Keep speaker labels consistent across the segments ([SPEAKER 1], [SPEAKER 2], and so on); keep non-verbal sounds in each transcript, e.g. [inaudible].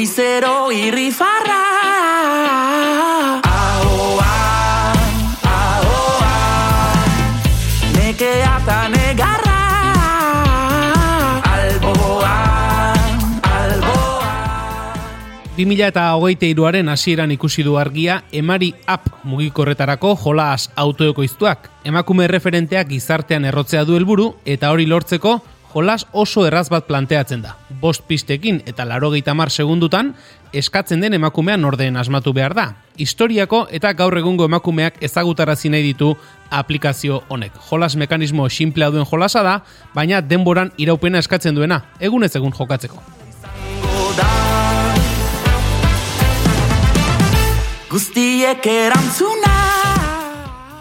[SPEAKER 1] goizero irrifarra. Ahoa, ahoa Nekea eta negarra. Alboa, alboa.
[SPEAKER 2] 2000 eta hogeite iruaren hasieran ikusi du argia emari app mugikorretarako jolas autoekoiztuak. Emakume referenteak gizartean errotzea du helburu eta hori lortzeko jolas oso erraz bat planteatzen da. Bost pistekin eta larogeita mar segundutan eskatzen den emakumean orden asmatu behar da. Historiako eta gaur egungo emakumeak ezagutarazi nahi ditu aplikazio honek. Jolas mekanismo simplea duen jolasa da, baina denboran iraupena eskatzen duena, egunez egun jokatzeko.
[SPEAKER 1] Guztiek erantzuna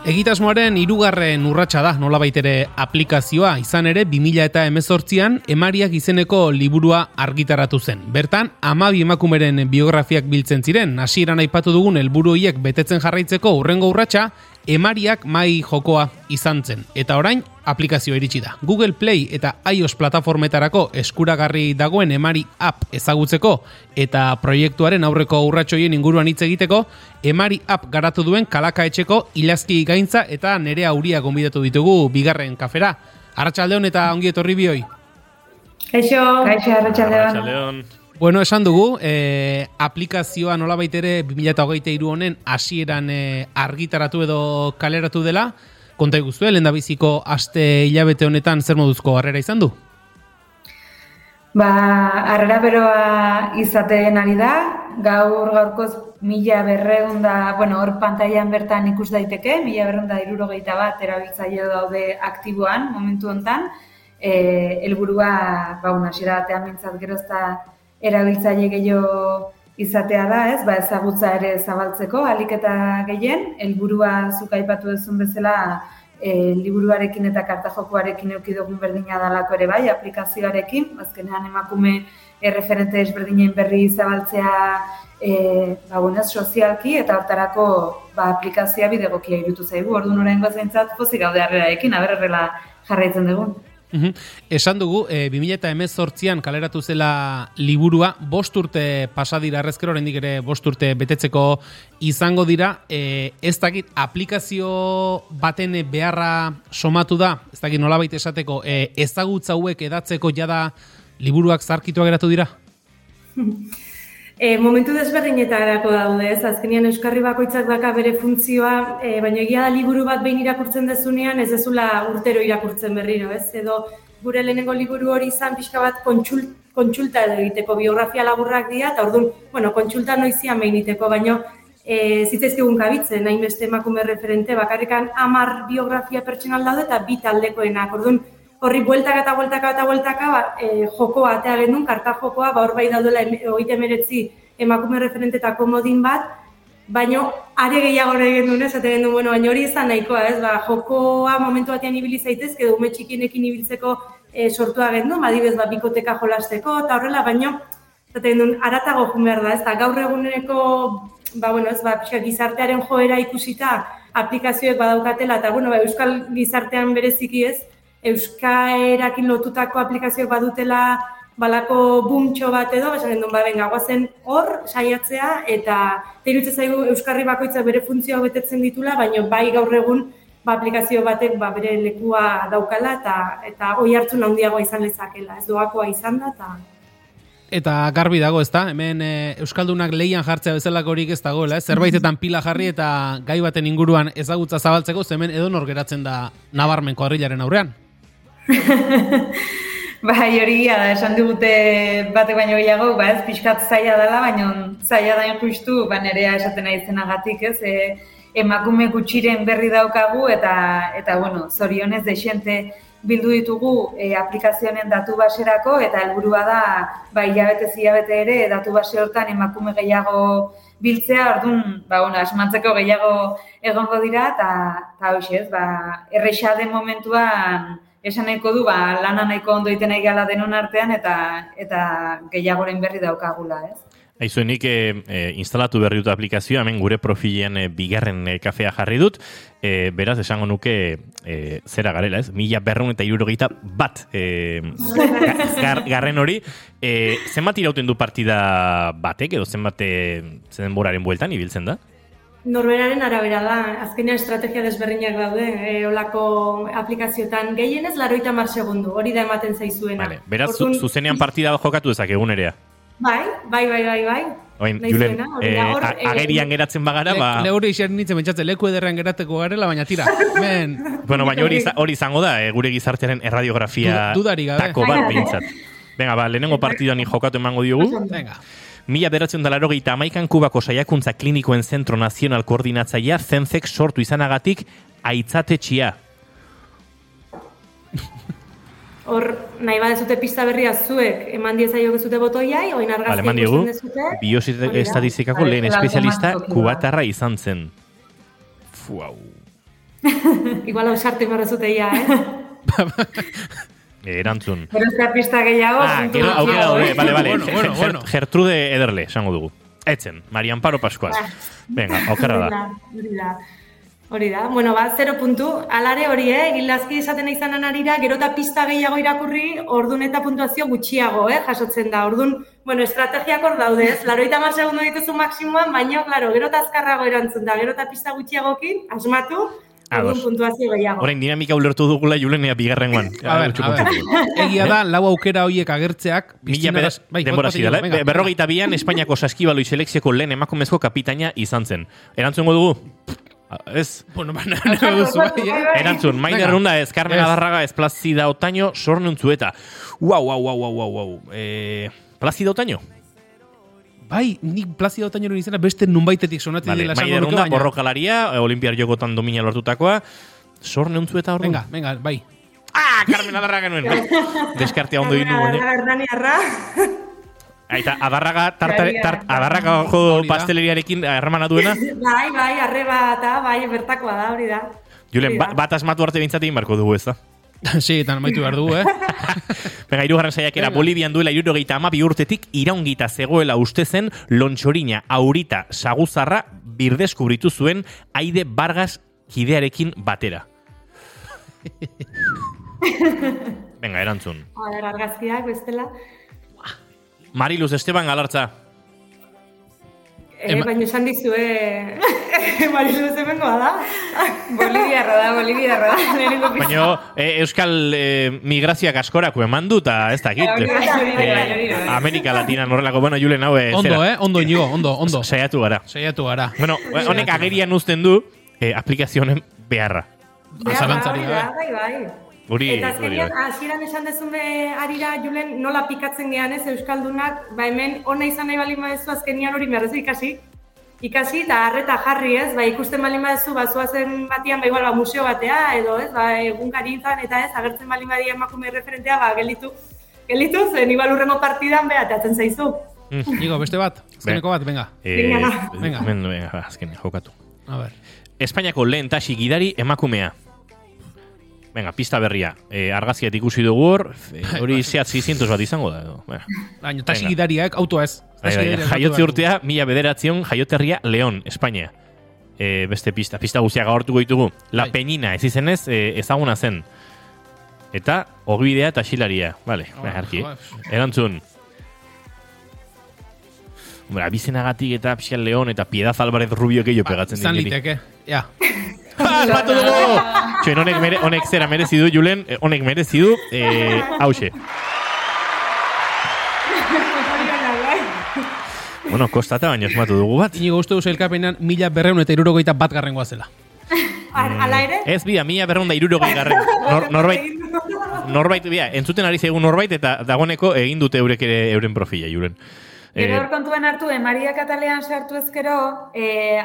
[SPEAKER 2] Egitasmoaren hirugarren urratsa da, nolabait ere aplikazioa, izan ere 2000 eta emezortzian emariak izeneko liburua argitaratu zen. Bertan, amabi emakumeren biografiak biltzen ziren, hasieran aipatu dugun helburu hiek betetzen jarraitzeko urrengo urratsa emariak mai jokoa izan zen. Eta orain, aplikazioa iritsi da. Google Play eta iOS plataformetarako eskuragarri dagoen emari app ezagutzeko eta proiektuaren aurreko urratsoien inguruan hitz egiteko, emari app garatu duen kalaka etxeko ilazki gaintza eta nere auria gonbidatu ditugu bigarren kafera. Arratsaldeon eta ongi etorri bioi.
[SPEAKER 3] Kaixo,
[SPEAKER 4] Kaixo, arratsaldeon.
[SPEAKER 5] Leon.
[SPEAKER 2] Bueno, esan dugu, e, aplikazioa nolabait ere 2023 honen hasieran e, argitaratu edo kaleratu dela, konta guztu, lehen da biziko aste hilabete honetan zer moduzko harrera izan du?
[SPEAKER 4] Ba, harrera beroa izaten ari da, gaur gaurkoz mila berreun da, bueno, hor pantailan bertan ikus daiteke, mila berreun da irurogeita bat erabiltzaile daude aktiboan momentu hontan, e, helburua ba, una, xera batean mintzat gerozta erabiltzaile gehiago izatea da, ez? Ba, ezagutza ere zabaltzeko, alik eta gehien, helburua zuk aipatu duzun bezala, e, liburuarekin eta kartajokoarekin eduki dugun berdina dalako ere bai, aplikazioarekin, azkenean emakume erreferente ezberdinen berri zabaltzea e, ba, bueno, sozialki eta hortarako ba, aplikazioa bidegokia irutu zaigu. Orduan orain gozaintzat pozik gaude harrerarekin, aber jarraitzen dugun.
[SPEAKER 2] Mhm. Esan dugu, e, 2018an kaleratu zela liburua, bost urte pasadira arrezkero, oraindik ere bost urte betetzeko izango dira, e, ez dakit aplikazio baten beharra somatu da, ez dakit nolabait esateko, e, ezagutza hauek edatzeko jada liburuak zarkituak geratu dira? [laughs]
[SPEAKER 3] E, momentu desberdinetarako daude, ez? Azkenean Euskarri bakoitzak daka bere funtzioa, e, baina egia da liburu bat behin irakurtzen dezunean, ez dezula urtero irakurtzen berriro, ez? Edo gure lehenengo liburu hori izan pixka bat kontxult, kontsulta edo egiteko biografia laburrak dira, eta orduan, bueno, kontsulta noizian behin iteko, baina e, zitzaizkigun kabitzen, hainbeste emakume referente, bakarrikan amar biografia pertsonal daude eta bi taldekoenak, orduan, horri bueltaka eta bueltaka eta bueltaka ba, e, jokoa atea gendun, karta jokoa, ba, hor bai daudela hogeita emeretzi emakume referente eta komodin bat, baino are gehiago gendun ez, eta gendun, bueno, baina hori izan nahikoa, ez, ba, jokoa momentu batean ibili zaitezke, ume txikienekin ibiltzeko e, sortua gendu, badibez, ba, bikoteka jolasteko, eta horrela, baino, eta gendun, aratago jun da, ez, da, gaur eguneko, ba, bueno, ez, ba, pixka, gizartearen joera ikusita, aplikazioek badaukatela, eta, bueno, ba, euskal gizartean bereziki ez, euskaerakin lotutako aplikazioak badutela balako bumtxo bat edo, esan gendun, ba, benga, guazen hor saiatzea, eta teirutze zaigu Euskarri bakoitza bere funtzioa betetzen ditula, baina bai gaur egun ba, aplikazio batek ba, bere lekua daukala, eta eta oi hartzun handiagoa izan lezakela, ez doakoa izan da, eta
[SPEAKER 2] Eta garbi dago, ezta? Hemen e, Euskaldunak leian jartzea bezalako horik ez dagoela, ez? Zerbaitetan pila jarri eta gai baten inguruan ezagutza zabaltzeko, hemen edo nor geratzen da nabarmen kuadrilaren aurrean. [laughs]
[SPEAKER 4] Bai, hori esan digute batek baino gehiago, ba ez, pixkat zaila dela, baina zaila da justu, ba nerea esaten nahi zenagatik, ez, e, emakume gutxiren berri daukagu, eta, eta bueno, zorionez desente bildu ditugu e, aplikazionen datu baserako, eta helburua da, ba, hilabete hilabete ere, datu base hortan emakume gehiago biltzea, orduan, ba, bueno, asmatzeko gehiago egongo dira, eta, eta hoxe, ez, ba, erresa den momentuan, esan nahiko du, ba, lana nahiko ondo iten nahi gala denon artean, eta eta gehiagoren berri daukagula, ez?
[SPEAKER 5] Aizu, nik e, e, instalatu berri dut aplikazioa, hemen gure profilean e, bigarren e, kafea jarri dut, e, beraz, esango nuke e, zera garela, ez? Mila berreun eta irurogeita bat e, ga- gar, garren hori. E, zenbat irauten du partida batek, edo zenbat e, zen boraren bueltan ibiltzen da?
[SPEAKER 3] Norberaren arabera da, azkenean estrategia desberdinak daude, e, olako aplikazioetan gehienez laroita mar segundu, hori da ematen zaizuena.
[SPEAKER 5] Vale. Beraz, zu,
[SPEAKER 3] Orduan-
[SPEAKER 5] zuzenean partida jokatu dezake egunerea.
[SPEAKER 3] Bai, bai, bai, bai, bai.
[SPEAKER 5] Oin, Julen,
[SPEAKER 3] zuena, hori
[SPEAKER 5] e,
[SPEAKER 3] da, hor,
[SPEAKER 5] a-
[SPEAKER 3] e,
[SPEAKER 5] agerian geratzen bagara, ba...
[SPEAKER 2] Le, leure isen nintzen pentsatzen, leku ederrean gerateko garela, baina tira. [laughs] Men,
[SPEAKER 5] Bueno, baina hori, [laughs] hori izango da, eh, gure gizartearen erradiografia
[SPEAKER 2] Du- dudarik gabe.
[SPEAKER 5] tako bat behintzat. Venga, ba, lehenengo partiduan ni jokatu emango diogu.
[SPEAKER 2] venga.
[SPEAKER 5] Mila beratzen da larogeita amaikan kubako saiakuntza klinikoen zentro nazional koordinatzaia zentzek sortu izanagatik aitzatetxia.
[SPEAKER 3] Hor, nahi badezute pista berria zuek, eman diezaiok zute botoiai, oin argazki
[SPEAKER 5] diegu,
[SPEAKER 3] ikusten dezute.
[SPEAKER 5] bioestatistikako lehen espezialista kubatarra izan zen. Fuau. [laughs]
[SPEAKER 3] Igual hau sartu imarrezute ia, eh? [laughs]
[SPEAKER 5] Erantzun.
[SPEAKER 4] Gero ez da pista gehiago,
[SPEAKER 5] Ah, gero aukera daude,
[SPEAKER 4] eh?
[SPEAKER 5] bale, bale.
[SPEAKER 2] Bueno, bueno, bueno.
[SPEAKER 5] Gertrude Ederle, esango dugu. Etzen, Maria Amparo Pascual. Venga, okerra da.
[SPEAKER 3] Hori da. Hori da. Bueno, ba, zero puntu. Alare hori, eh? Gildazki esaten izanan arira, gero eta pista gehiago irakurri, ordun eta puntuazio gutxiago, eh? Jasotzen da. Ordun, bueno, estrategiak hor daude, ez? Laroita mar segundo dituzu maksimoan, baina, claro, gero eta azkarrago erantzun da. Gero eta pista gutxiagokin, asmatu,
[SPEAKER 5] Ados.
[SPEAKER 3] puntuazio gehiago.
[SPEAKER 5] Orain dinamika ulertu dugula Julenea bigarrengoan. [laughs]
[SPEAKER 2] A ber, a ber. Egia da, lau aukera hoiek agertzeak.
[SPEAKER 5] Mila
[SPEAKER 2] piztinara-
[SPEAKER 5] bera,
[SPEAKER 2] bai,
[SPEAKER 5] denbora zidala, eh?
[SPEAKER 2] venga.
[SPEAKER 5] Berrogeita bian, Espainiako saskibaloi selekzioko lehen emakumezko kapitaina izan zen. Erantzungo dugu? Ez.
[SPEAKER 2] Bueno, ba, nahi duzu, bai, eh?
[SPEAKER 5] Erantzun, Maine. Runda ez, Carmen. Adarraga ez, Plazida Otaño, Sorne Untzueta. Uau, uau, uau, uau, uau, uau. Eh, Plazida Otaño?
[SPEAKER 2] Bai, nik Plazido Otañoren izena beste nunbaitetik sonatzen
[SPEAKER 5] Vale,
[SPEAKER 2] dela esango nuke, baina...
[SPEAKER 5] borrokalaria, eh, olimpiar jokotan domina lortutakoa. Sorne Untzueta hor
[SPEAKER 2] Venga, venga, bai.
[SPEAKER 5] Ah, Carmen Adarraga nuen. Bai. Deskartea ondo inu, baina.
[SPEAKER 3] Hernaniarra.
[SPEAKER 5] Aita, adarraga, tarta, tart, adarraga jo pasteleriarekin harremana duena.
[SPEAKER 3] bai, bai, arreba eta bai, bertakoa da, hori da.
[SPEAKER 5] Julen, ba, bat asmatu arte bintzatik marko dugu ez da. [laughs]
[SPEAKER 2] Sí, eta amaitu behar dugu, eh? [laughs]
[SPEAKER 5] Venga, irugarren saiakera. Bolivian duela irurogeita amabi urtetik iraungita zegoela uste zen lontxorina aurita saguzarra birdeskubritu zuen Aide Vargas kidearekin batera. [laughs] Venga, erantzun.
[SPEAKER 3] A ber, argazkiak, bestela.
[SPEAKER 5] Mariluz Esteban Galartza.
[SPEAKER 3] Eh,
[SPEAKER 2] Ema-
[SPEAKER 3] baina esan dizue, Marilu zemengoa da.
[SPEAKER 4] Boliviarra da, Boliviarra da. [laughs]
[SPEAKER 5] Baina eh, Euskal eh, migrazioak askorako eman du, eta ez dakit.
[SPEAKER 4] Bai, bai, bai.
[SPEAKER 5] Amerika Latina norrelako, bueno, Julen, hau, eh,
[SPEAKER 2] Ondo,
[SPEAKER 5] zera.
[SPEAKER 2] eh? Ondo, inigo, ondo, ondo.
[SPEAKER 5] Saiatu gara.
[SPEAKER 2] Saiatu gara.
[SPEAKER 5] Bueno, honek agerian uzten du eh, aplikazionen beharra.
[SPEAKER 3] Behar da,
[SPEAKER 2] Zalantzarik
[SPEAKER 3] hori da,
[SPEAKER 2] gabe.
[SPEAKER 3] Bai, bai.
[SPEAKER 5] Hori,
[SPEAKER 3] Eta azkenean, hasieran esan dezune arira, Julen, nola pikatzen gehan ez, Euskaldunak, ba hemen ona izan nahi baldin badezu azkenean hori duzu ikasi. Ikasi eta harreta jarri ez, ba ikusten baldin badezu, ba zoazen batian, ba igual, ba museo batea, edo ez, ba egunkari izan, eta ez, agertzen baldin badia emakume referentea, ba gelditu, gelditu, zen igual urrengo partidan behateatzen zaizu.
[SPEAKER 2] Inigo, beste bat? Azkeneko bat, venga.
[SPEAKER 5] Eh,
[SPEAKER 3] Venga.
[SPEAKER 5] venga, men, venga, ba, azken, jokatu.
[SPEAKER 2] A ver.
[SPEAKER 5] Espainiako lehen tasi gidari emakumea. Venga, pista berria. Eh, argazkiat ikusi dugu hor, eh, hori Seat 600 bat izango da. Edo.
[SPEAKER 2] Baina, tasi gidariak, autoa ez.
[SPEAKER 5] Bai, bai, jaiotze urtea, mila bederatzion, jaioterria Leon, Espainia. E, beste pista, pista guztiak agortuko ditugu. La
[SPEAKER 2] Bai.
[SPEAKER 5] Peñina, ez izenez, e, ezaguna zen. Eta, ogibidea eta xilaria. Vale,
[SPEAKER 2] Oh,
[SPEAKER 5] oh, arki.
[SPEAKER 2] joder.
[SPEAKER 5] Erantzun. Hombre, abizenagatik eta Pixal Leon eta Piedad Álvarez Rubio gehiago pegatzen
[SPEAKER 2] Izan
[SPEAKER 5] dinenik.
[SPEAKER 2] liteke, ja.
[SPEAKER 5] Batu dugu! Txoen, honek, mere, honek zera merezi du, Julen, eh, honek merezi du, eh, hause. Bueno, kostata baina esmatu dugu bat.
[SPEAKER 2] Inigo uste duzu elkapenean mila berreun eta irurogeita bat garrengoa zela.
[SPEAKER 3] Ala ere,
[SPEAKER 5] Ez bida, mila berrunda irurogei garren. Nor, norbait, norbait, bida, entzuten ari zaigun norbait eta dagoeneko egin dute eurek ere euren profila, Julen.
[SPEAKER 4] Gero
[SPEAKER 5] Eh,
[SPEAKER 4] hor kontuan hartu, eh, Maria Katalean sartu ezkero, eh,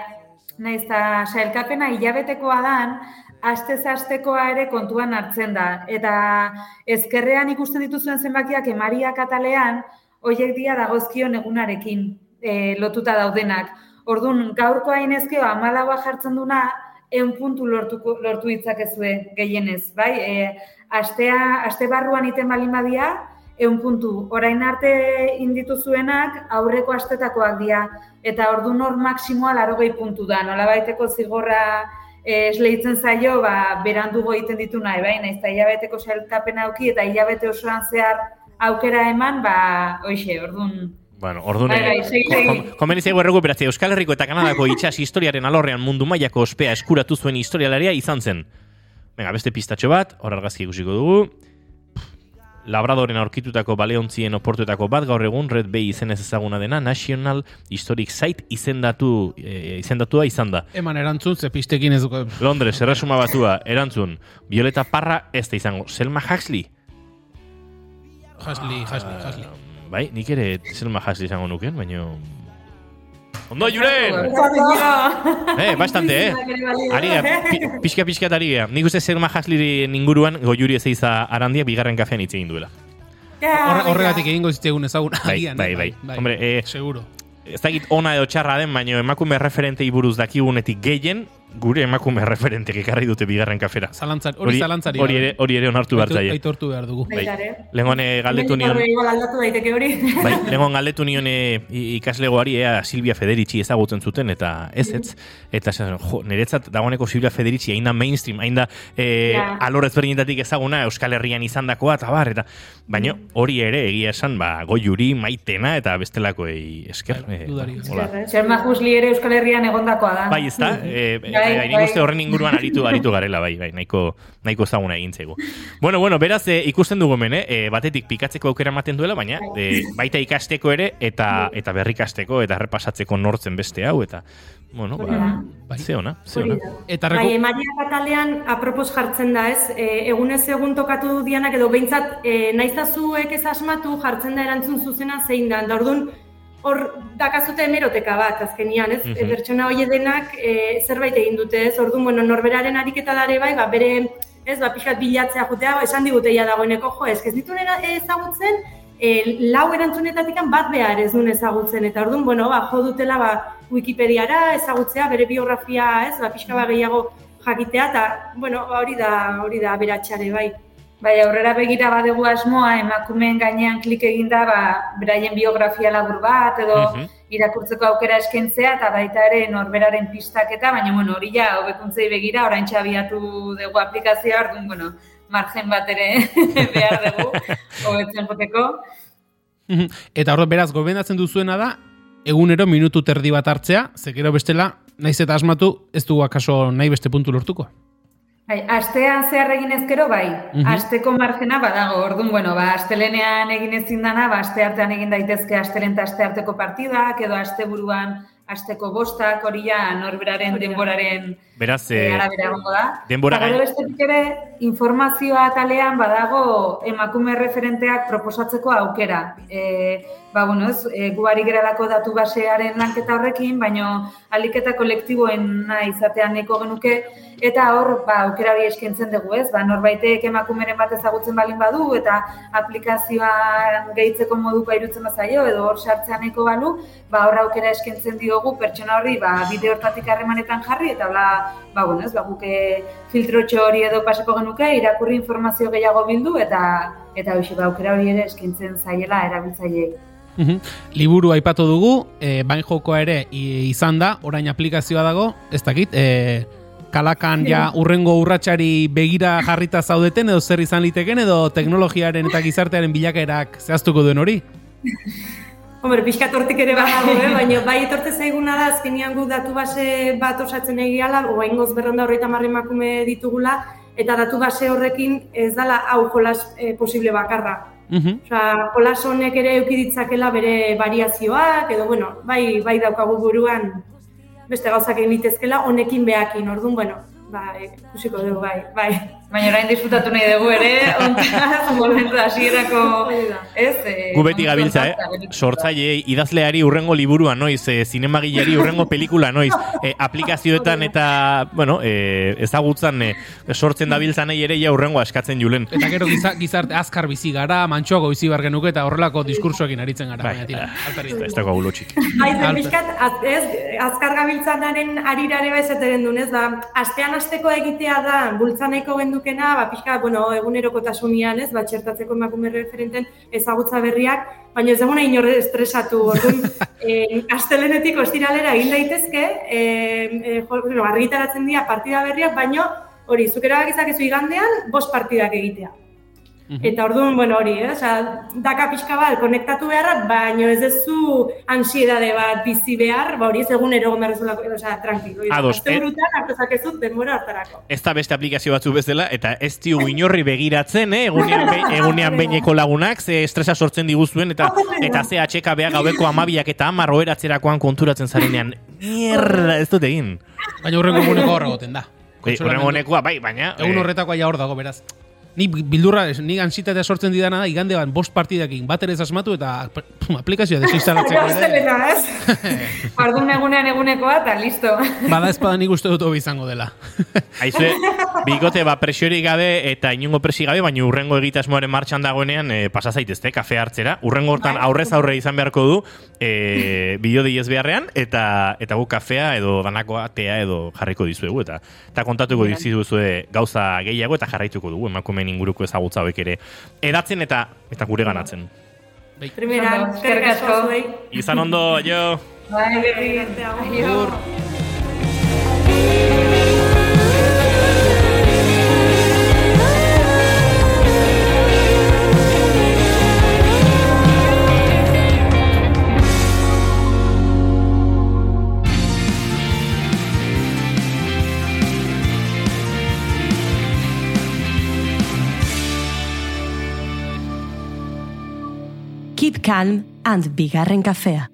[SPEAKER 4] naiz eta sailkapena hilabetekoa dan, astez astekoa ere kontuan hartzen da. Eta ezkerrean ikusten dituzuen zenbakiak eh, Maria Katalean, hoiek dia dagozkion egunarekin eh, lotuta daudenak. Orduan, gaurko hainezkeo amalaua jartzen duna, eun puntu lortuko, lortu ditzakezue gehienez, bai? E, astea, aste barruan iten balin badia, eun puntu. Orain arte inditu zuenak aurreko astetakoak dira, eta ordu nor maksimoa larogei puntu da. Nola baiteko zigorra eh, esleitzen zaio, ba, berandugo egiten ditu nahi, bai, naiz eta hilabeteko sailkapen auki eta hilabete osoan zehar aukera eman, ba, hoxe, ordun
[SPEAKER 5] Bueno, ordune,
[SPEAKER 4] Bai, bai,
[SPEAKER 5] komeni zaigu errekuperatzea Euskal Herriko eta Kanadako itxas historiaren alorrean mundu mailako ospea eskuratu zuen historialaria izan zen. Venga, beste pistatxo bat, hor argazki ikusiko dugu. Labradoren aurkitutako baleontzien oportuetako bat gaur egun Red Bay izenez ezaguna dena National Historic Site izendatu, e, izendatua izan da.
[SPEAKER 2] Eman erantzun, ze pistekin ez duko.
[SPEAKER 5] Londres, erresuma batua, erantzun, Violeta Parra ez da izango. Selma Huxley?
[SPEAKER 2] Hasli, hasli, hasli.
[SPEAKER 5] Bai, nik ere Selma Huxley izango nuken, baina... Ondo, Julen! Eh, bastante, eh? Ari pixka pixka ari gara. Nik uste Selma Huxley inguruan goiuri ez eiza arandia bigarren kafean hitz egin duela.
[SPEAKER 2] Horre, horregatik egingo zitzegun ezaguna.
[SPEAKER 5] Bai,
[SPEAKER 2] agian,
[SPEAKER 5] bai,
[SPEAKER 2] eh,
[SPEAKER 5] bai. Hombre, eh,
[SPEAKER 2] Seguro.
[SPEAKER 5] Ez dakit ona edo txarra den, baina emakume referentei buruz dakigunetik gehien, gure emakume referentek ekarri dute bigarren kafera.
[SPEAKER 2] Zalantzari, hori zalantzari.
[SPEAKER 5] hori ere, hori ere onartu behar zaie.
[SPEAKER 2] Aitortu behar dugu.
[SPEAKER 5] Bai. Lengon eh, galdetu nion,
[SPEAKER 3] Igual aldatu daiteke hori.
[SPEAKER 5] bai, [laughs] lengon galdetu nion eh, ikaslegoari ea Silvia Federici ezagutzen zuten eta ez ez, eta esan, jo, niretzat dagoeneko Silvia Federici hain da mainstream, hain da eh,
[SPEAKER 3] Ja.
[SPEAKER 5] alor ezberdinetatik ezaguna Euskal Herrian izandakoa eta bar, eta baina hori ere egia esan, ba, goiuri, maitena eta bestelakoei esker.
[SPEAKER 2] Bai,
[SPEAKER 5] eh,
[SPEAKER 2] ez.
[SPEAKER 5] hola.
[SPEAKER 4] Husli ere Euskal Herrian egondakoa da.
[SPEAKER 5] Bai, ez da? E, e,
[SPEAKER 4] Bai,
[SPEAKER 5] bai, nik
[SPEAKER 4] bai.
[SPEAKER 5] uste horren inguruan aritu, aritu garela, bai, bai, nahiko, nahiko ezaguna egin zaigu. Bueno, bueno, beraz, e, ikusten dugu hemen, eh? E, batetik pikatzeko aukera ematen duela, baina e, baita ikasteko ere, eta eta berrikasteko, eta errepasatzeko nortzen beste hau, eta, bueno, ba,
[SPEAKER 2] Bai.
[SPEAKER 5] ze ona, ze ona.
[SPEAKER 2] Eta
[SPEAKER 3] Bai,
[SPEAKER 2] reko...
[SPEAKER 3] Maria Katalean apropos jartzen da, ez? E, egunez egun tokatu dianak edo behintzat e, naiztazuek ez asmatu jartzen da erantzun zuzena zein da. Da orduan hor dakazute hemeroteka bat azkenian, ez?
[SPEAKER 5] Mhm.
[SPEAKER 3] E, pertsona hori denak e, zerbait egin dute, ez? Orduan, bueno, norberaren ariketa dare bai, ba, bere, ez, ba, pixkat bilatzea jutea, ba, esan diguteia dagoeneko, jo, ez, ez dituen ezagutzen, e, lau erantzunetatik bat behar ez duen ezagutzen, eta orduan, bueno, ba, jo dutela, ba, Wikipediara ezagutzea, bere biografia, ez, ba, pixka bat gehiago jakitea, eta, bueno, ba, hori da, hori da beratxare, bai.
[SPEAKER 4] Bai, aurrera begira badegu asmoa, emakumeen gainean klik eginda, ba, beraien biografia labur bat, edo
[SPEAKER 5] Mhm.
[SPEAKER 4] irakurtzeko aukera eskentzea, eta baita ere norberaren pistaketa, baina, bueno, hori ja, hobekuntzei begira, orain txabiatu dugu aplikazioa, orduan, bueno, margen bat ere [laughs] behar dugu, hobetzen joteko.
[SPEAKER 2] Mhm. Eta horre beraz gomendatzen duzuena da, egunero minutu terdi bat hartzea, ze gero bestela, naiz eta asmatu, ez dugu akaso nahi beste puntu lortuko.
[SPEAKER 4] Bai, astean zehar egin ezkero, bai,
[SPEAKER 2] Mhm.
[SPEAKER 4] asteko margena badago, orduan, bueno, ba, astelenean egin ezin dana, ba, aste artean egin daitezke astelen eta aste arteko partidak, edo asteburuan asteko bostak, hori ja norberaren denboraren
[SPEAKER 5] Beraz,
[SPEAKER 4] e, arabera egongo da.
[SPEAKER 5] denbora
[SPEAKER 4] Eta gero bestetik ere, informazioa atalean badago emakume referenteak proposatzeko aukera. E, ba, bueno, ez, e, gu ari geralako datu basearen lanketa horrekin, baino aliketa kolektiboena izatean neko genuke, eta hor, ba, aukera hori eskaintzen dugu, ez? Ba, norbaitek emakumeren bat ezagutzen balin badu, eta aplikazioan gehitzeko moduko irutzen bazaio, edo hor sartzean nahiko balu, ba, hor aukera eskaintzen diogu pertsona horri, ba, bide hortatik harremanetan jarri, eta bla, ba, bueno, ez, ba, guke filtrotxo hori edo pasako genuke, irakurri informazio gehiago bildu, eta eta hoxe, ba, aukera hori ere eskaintzen zaiela erabiltzaileei.
[SPEAKER 2] Mhm. Liburu aipatu dugu, e, bain jokoa ere izan da, orain aplikazioa dago, ez dakit, e, kalakan ja urrengo urratsari begira jarrita zaudeten edo zer izan liteken edo teknologiaren eta gizartearen bilakaerak zehaztuko duen hori?
[SPEAKER 3] Hombre, pixkat hortik ere badago, [laughs] eh? baina bai etorte zaiguna da, azkenian gu datu base bat osatzen egiala, oaingoz berrenda horreita marri emakume ditugula, eta datu base horrekin ez dala hau jolas eh, posible bakarra. Osea, jolas honek ere eukiditzakela bere variazioak, edo, bueno, bai, bai daukagu buruan beste gauzak egin litezkela, honekin behakin, orduan, bueno, bai, ikusiko dugu, bai, bai.
[SPEAKER 4] Baina orain disfrutatu nahi dugu ere, ontaz, [laughs] momentu hasierako, ez? E,
[SPEAKER 5] Gu beti gabiltza, eh? Sortzaileei, idazleari urrengo liburua noiz, e, zinemagileari urrengo pelikula noiz, e, aplikazioetan eta, bueno, e, ezagutzan e, sortzen dabiltzanei ere ja urrengo askatzen julen.
[SPEAKER 2] Eta gero giza, gizarte azkar bizi gara, mantxoago bizi bar genuke eta horrelako diskursoekin aritzen gara.
[SPEAKER 5] Bai,
[SPEAKER 2] baina tira,
[SPEAKER 5] ez dago gulotxik.
[SPEAKER 3] Bai, az- ez, azkar gabiltzanaren arirare bezateren dunez, da, astean asteko egitea da, bultzanaiko gendu dukena, ba, pixka, bueno, egunerokotasunean, ez, ba, txertatzeko emakume referenten ezagutza berriak, baina ez dagoena inor estresatu, orduan, [laughs] eh, astelenetik ostiralera egin daitezke, eh, jo, bueno, argitaratzen dira partida berriak, baino, hori, zuk erabak izakezu igandean, bost partidak egitea. Eta orduan, bueno, hori, eh? Osea, daka pixka bat, konektatu beharra, baino ez duzu ansiedade bat bizi behar, ba hori ez egun behar duzulako, osea, tranquilo.
[SPEAKER 5] Ados, eh?
[SPEAKER 3] burutan hartu zakezu denbora hartarako.
[SPEAKER 5] Ez da beste aplikazio batzu bezala, eta ez diu inorri begiratzen, eh? egunean, be, [laughs] egunean beineko lagunak, ze estresa sortzen diguzuen, eta eta ze atxeka beha gaueko amabiak eta amar oeratzerakoan konturatzen zarenean. Mierda, ez dut egin.
[SPEAKER 2] Baina hurrengo eguneko hor egoten da.
[SPEAKER 5] Bai, Horrengo honekoa, bai, baina...
[SPEAKER 2] Egun
[SPEAKER 5] eh,
[SPEAKER 2] horretakoa ja hor dago, beraz. Ni bildurra, ni ansitatea sortzen didana da, igande ban bost partidakin bat ere ez asmatu eta pum, aplikazioa desinstalatzeko ere.
[SPEAKER 4] Astelena, ez? [laughs] Ardun egunean egunekoa, eta listo.
[SPEAKER 2] Bada espada nik uste dut hobi izango dela. [laughs]
[SPEAKER 5] Aizue, bikote, ba, presiorik gabe eta inungo presi gabe, baina urrengo egitasmoaren martxan dagoenean e, pasa zaitezte, kafe hartzera. Urrengo hortan aurrez aurre izan beharko du, e, bideo diez beharrean, eta eta gu kafea edo danakoa tea edo jarriko dizuegu, eta eta kontatuko dizuzue gauza gehiago eta jarraituko dugu, emakumeen inguruko ezagutza hauek ere edatzen eta eta gure ganatzen.
[SPEAKER 3] Primeran,
[SPEAKER 4] Ondo,
[SPEAKER 3] eskerrik asko.
[SPEAKER 5] Izan ondo, jo!
[SPEAKER 4] Bai,
[SPEAKER 3] Berri.
[SPEAKER 6] Calm and bigarren kafea.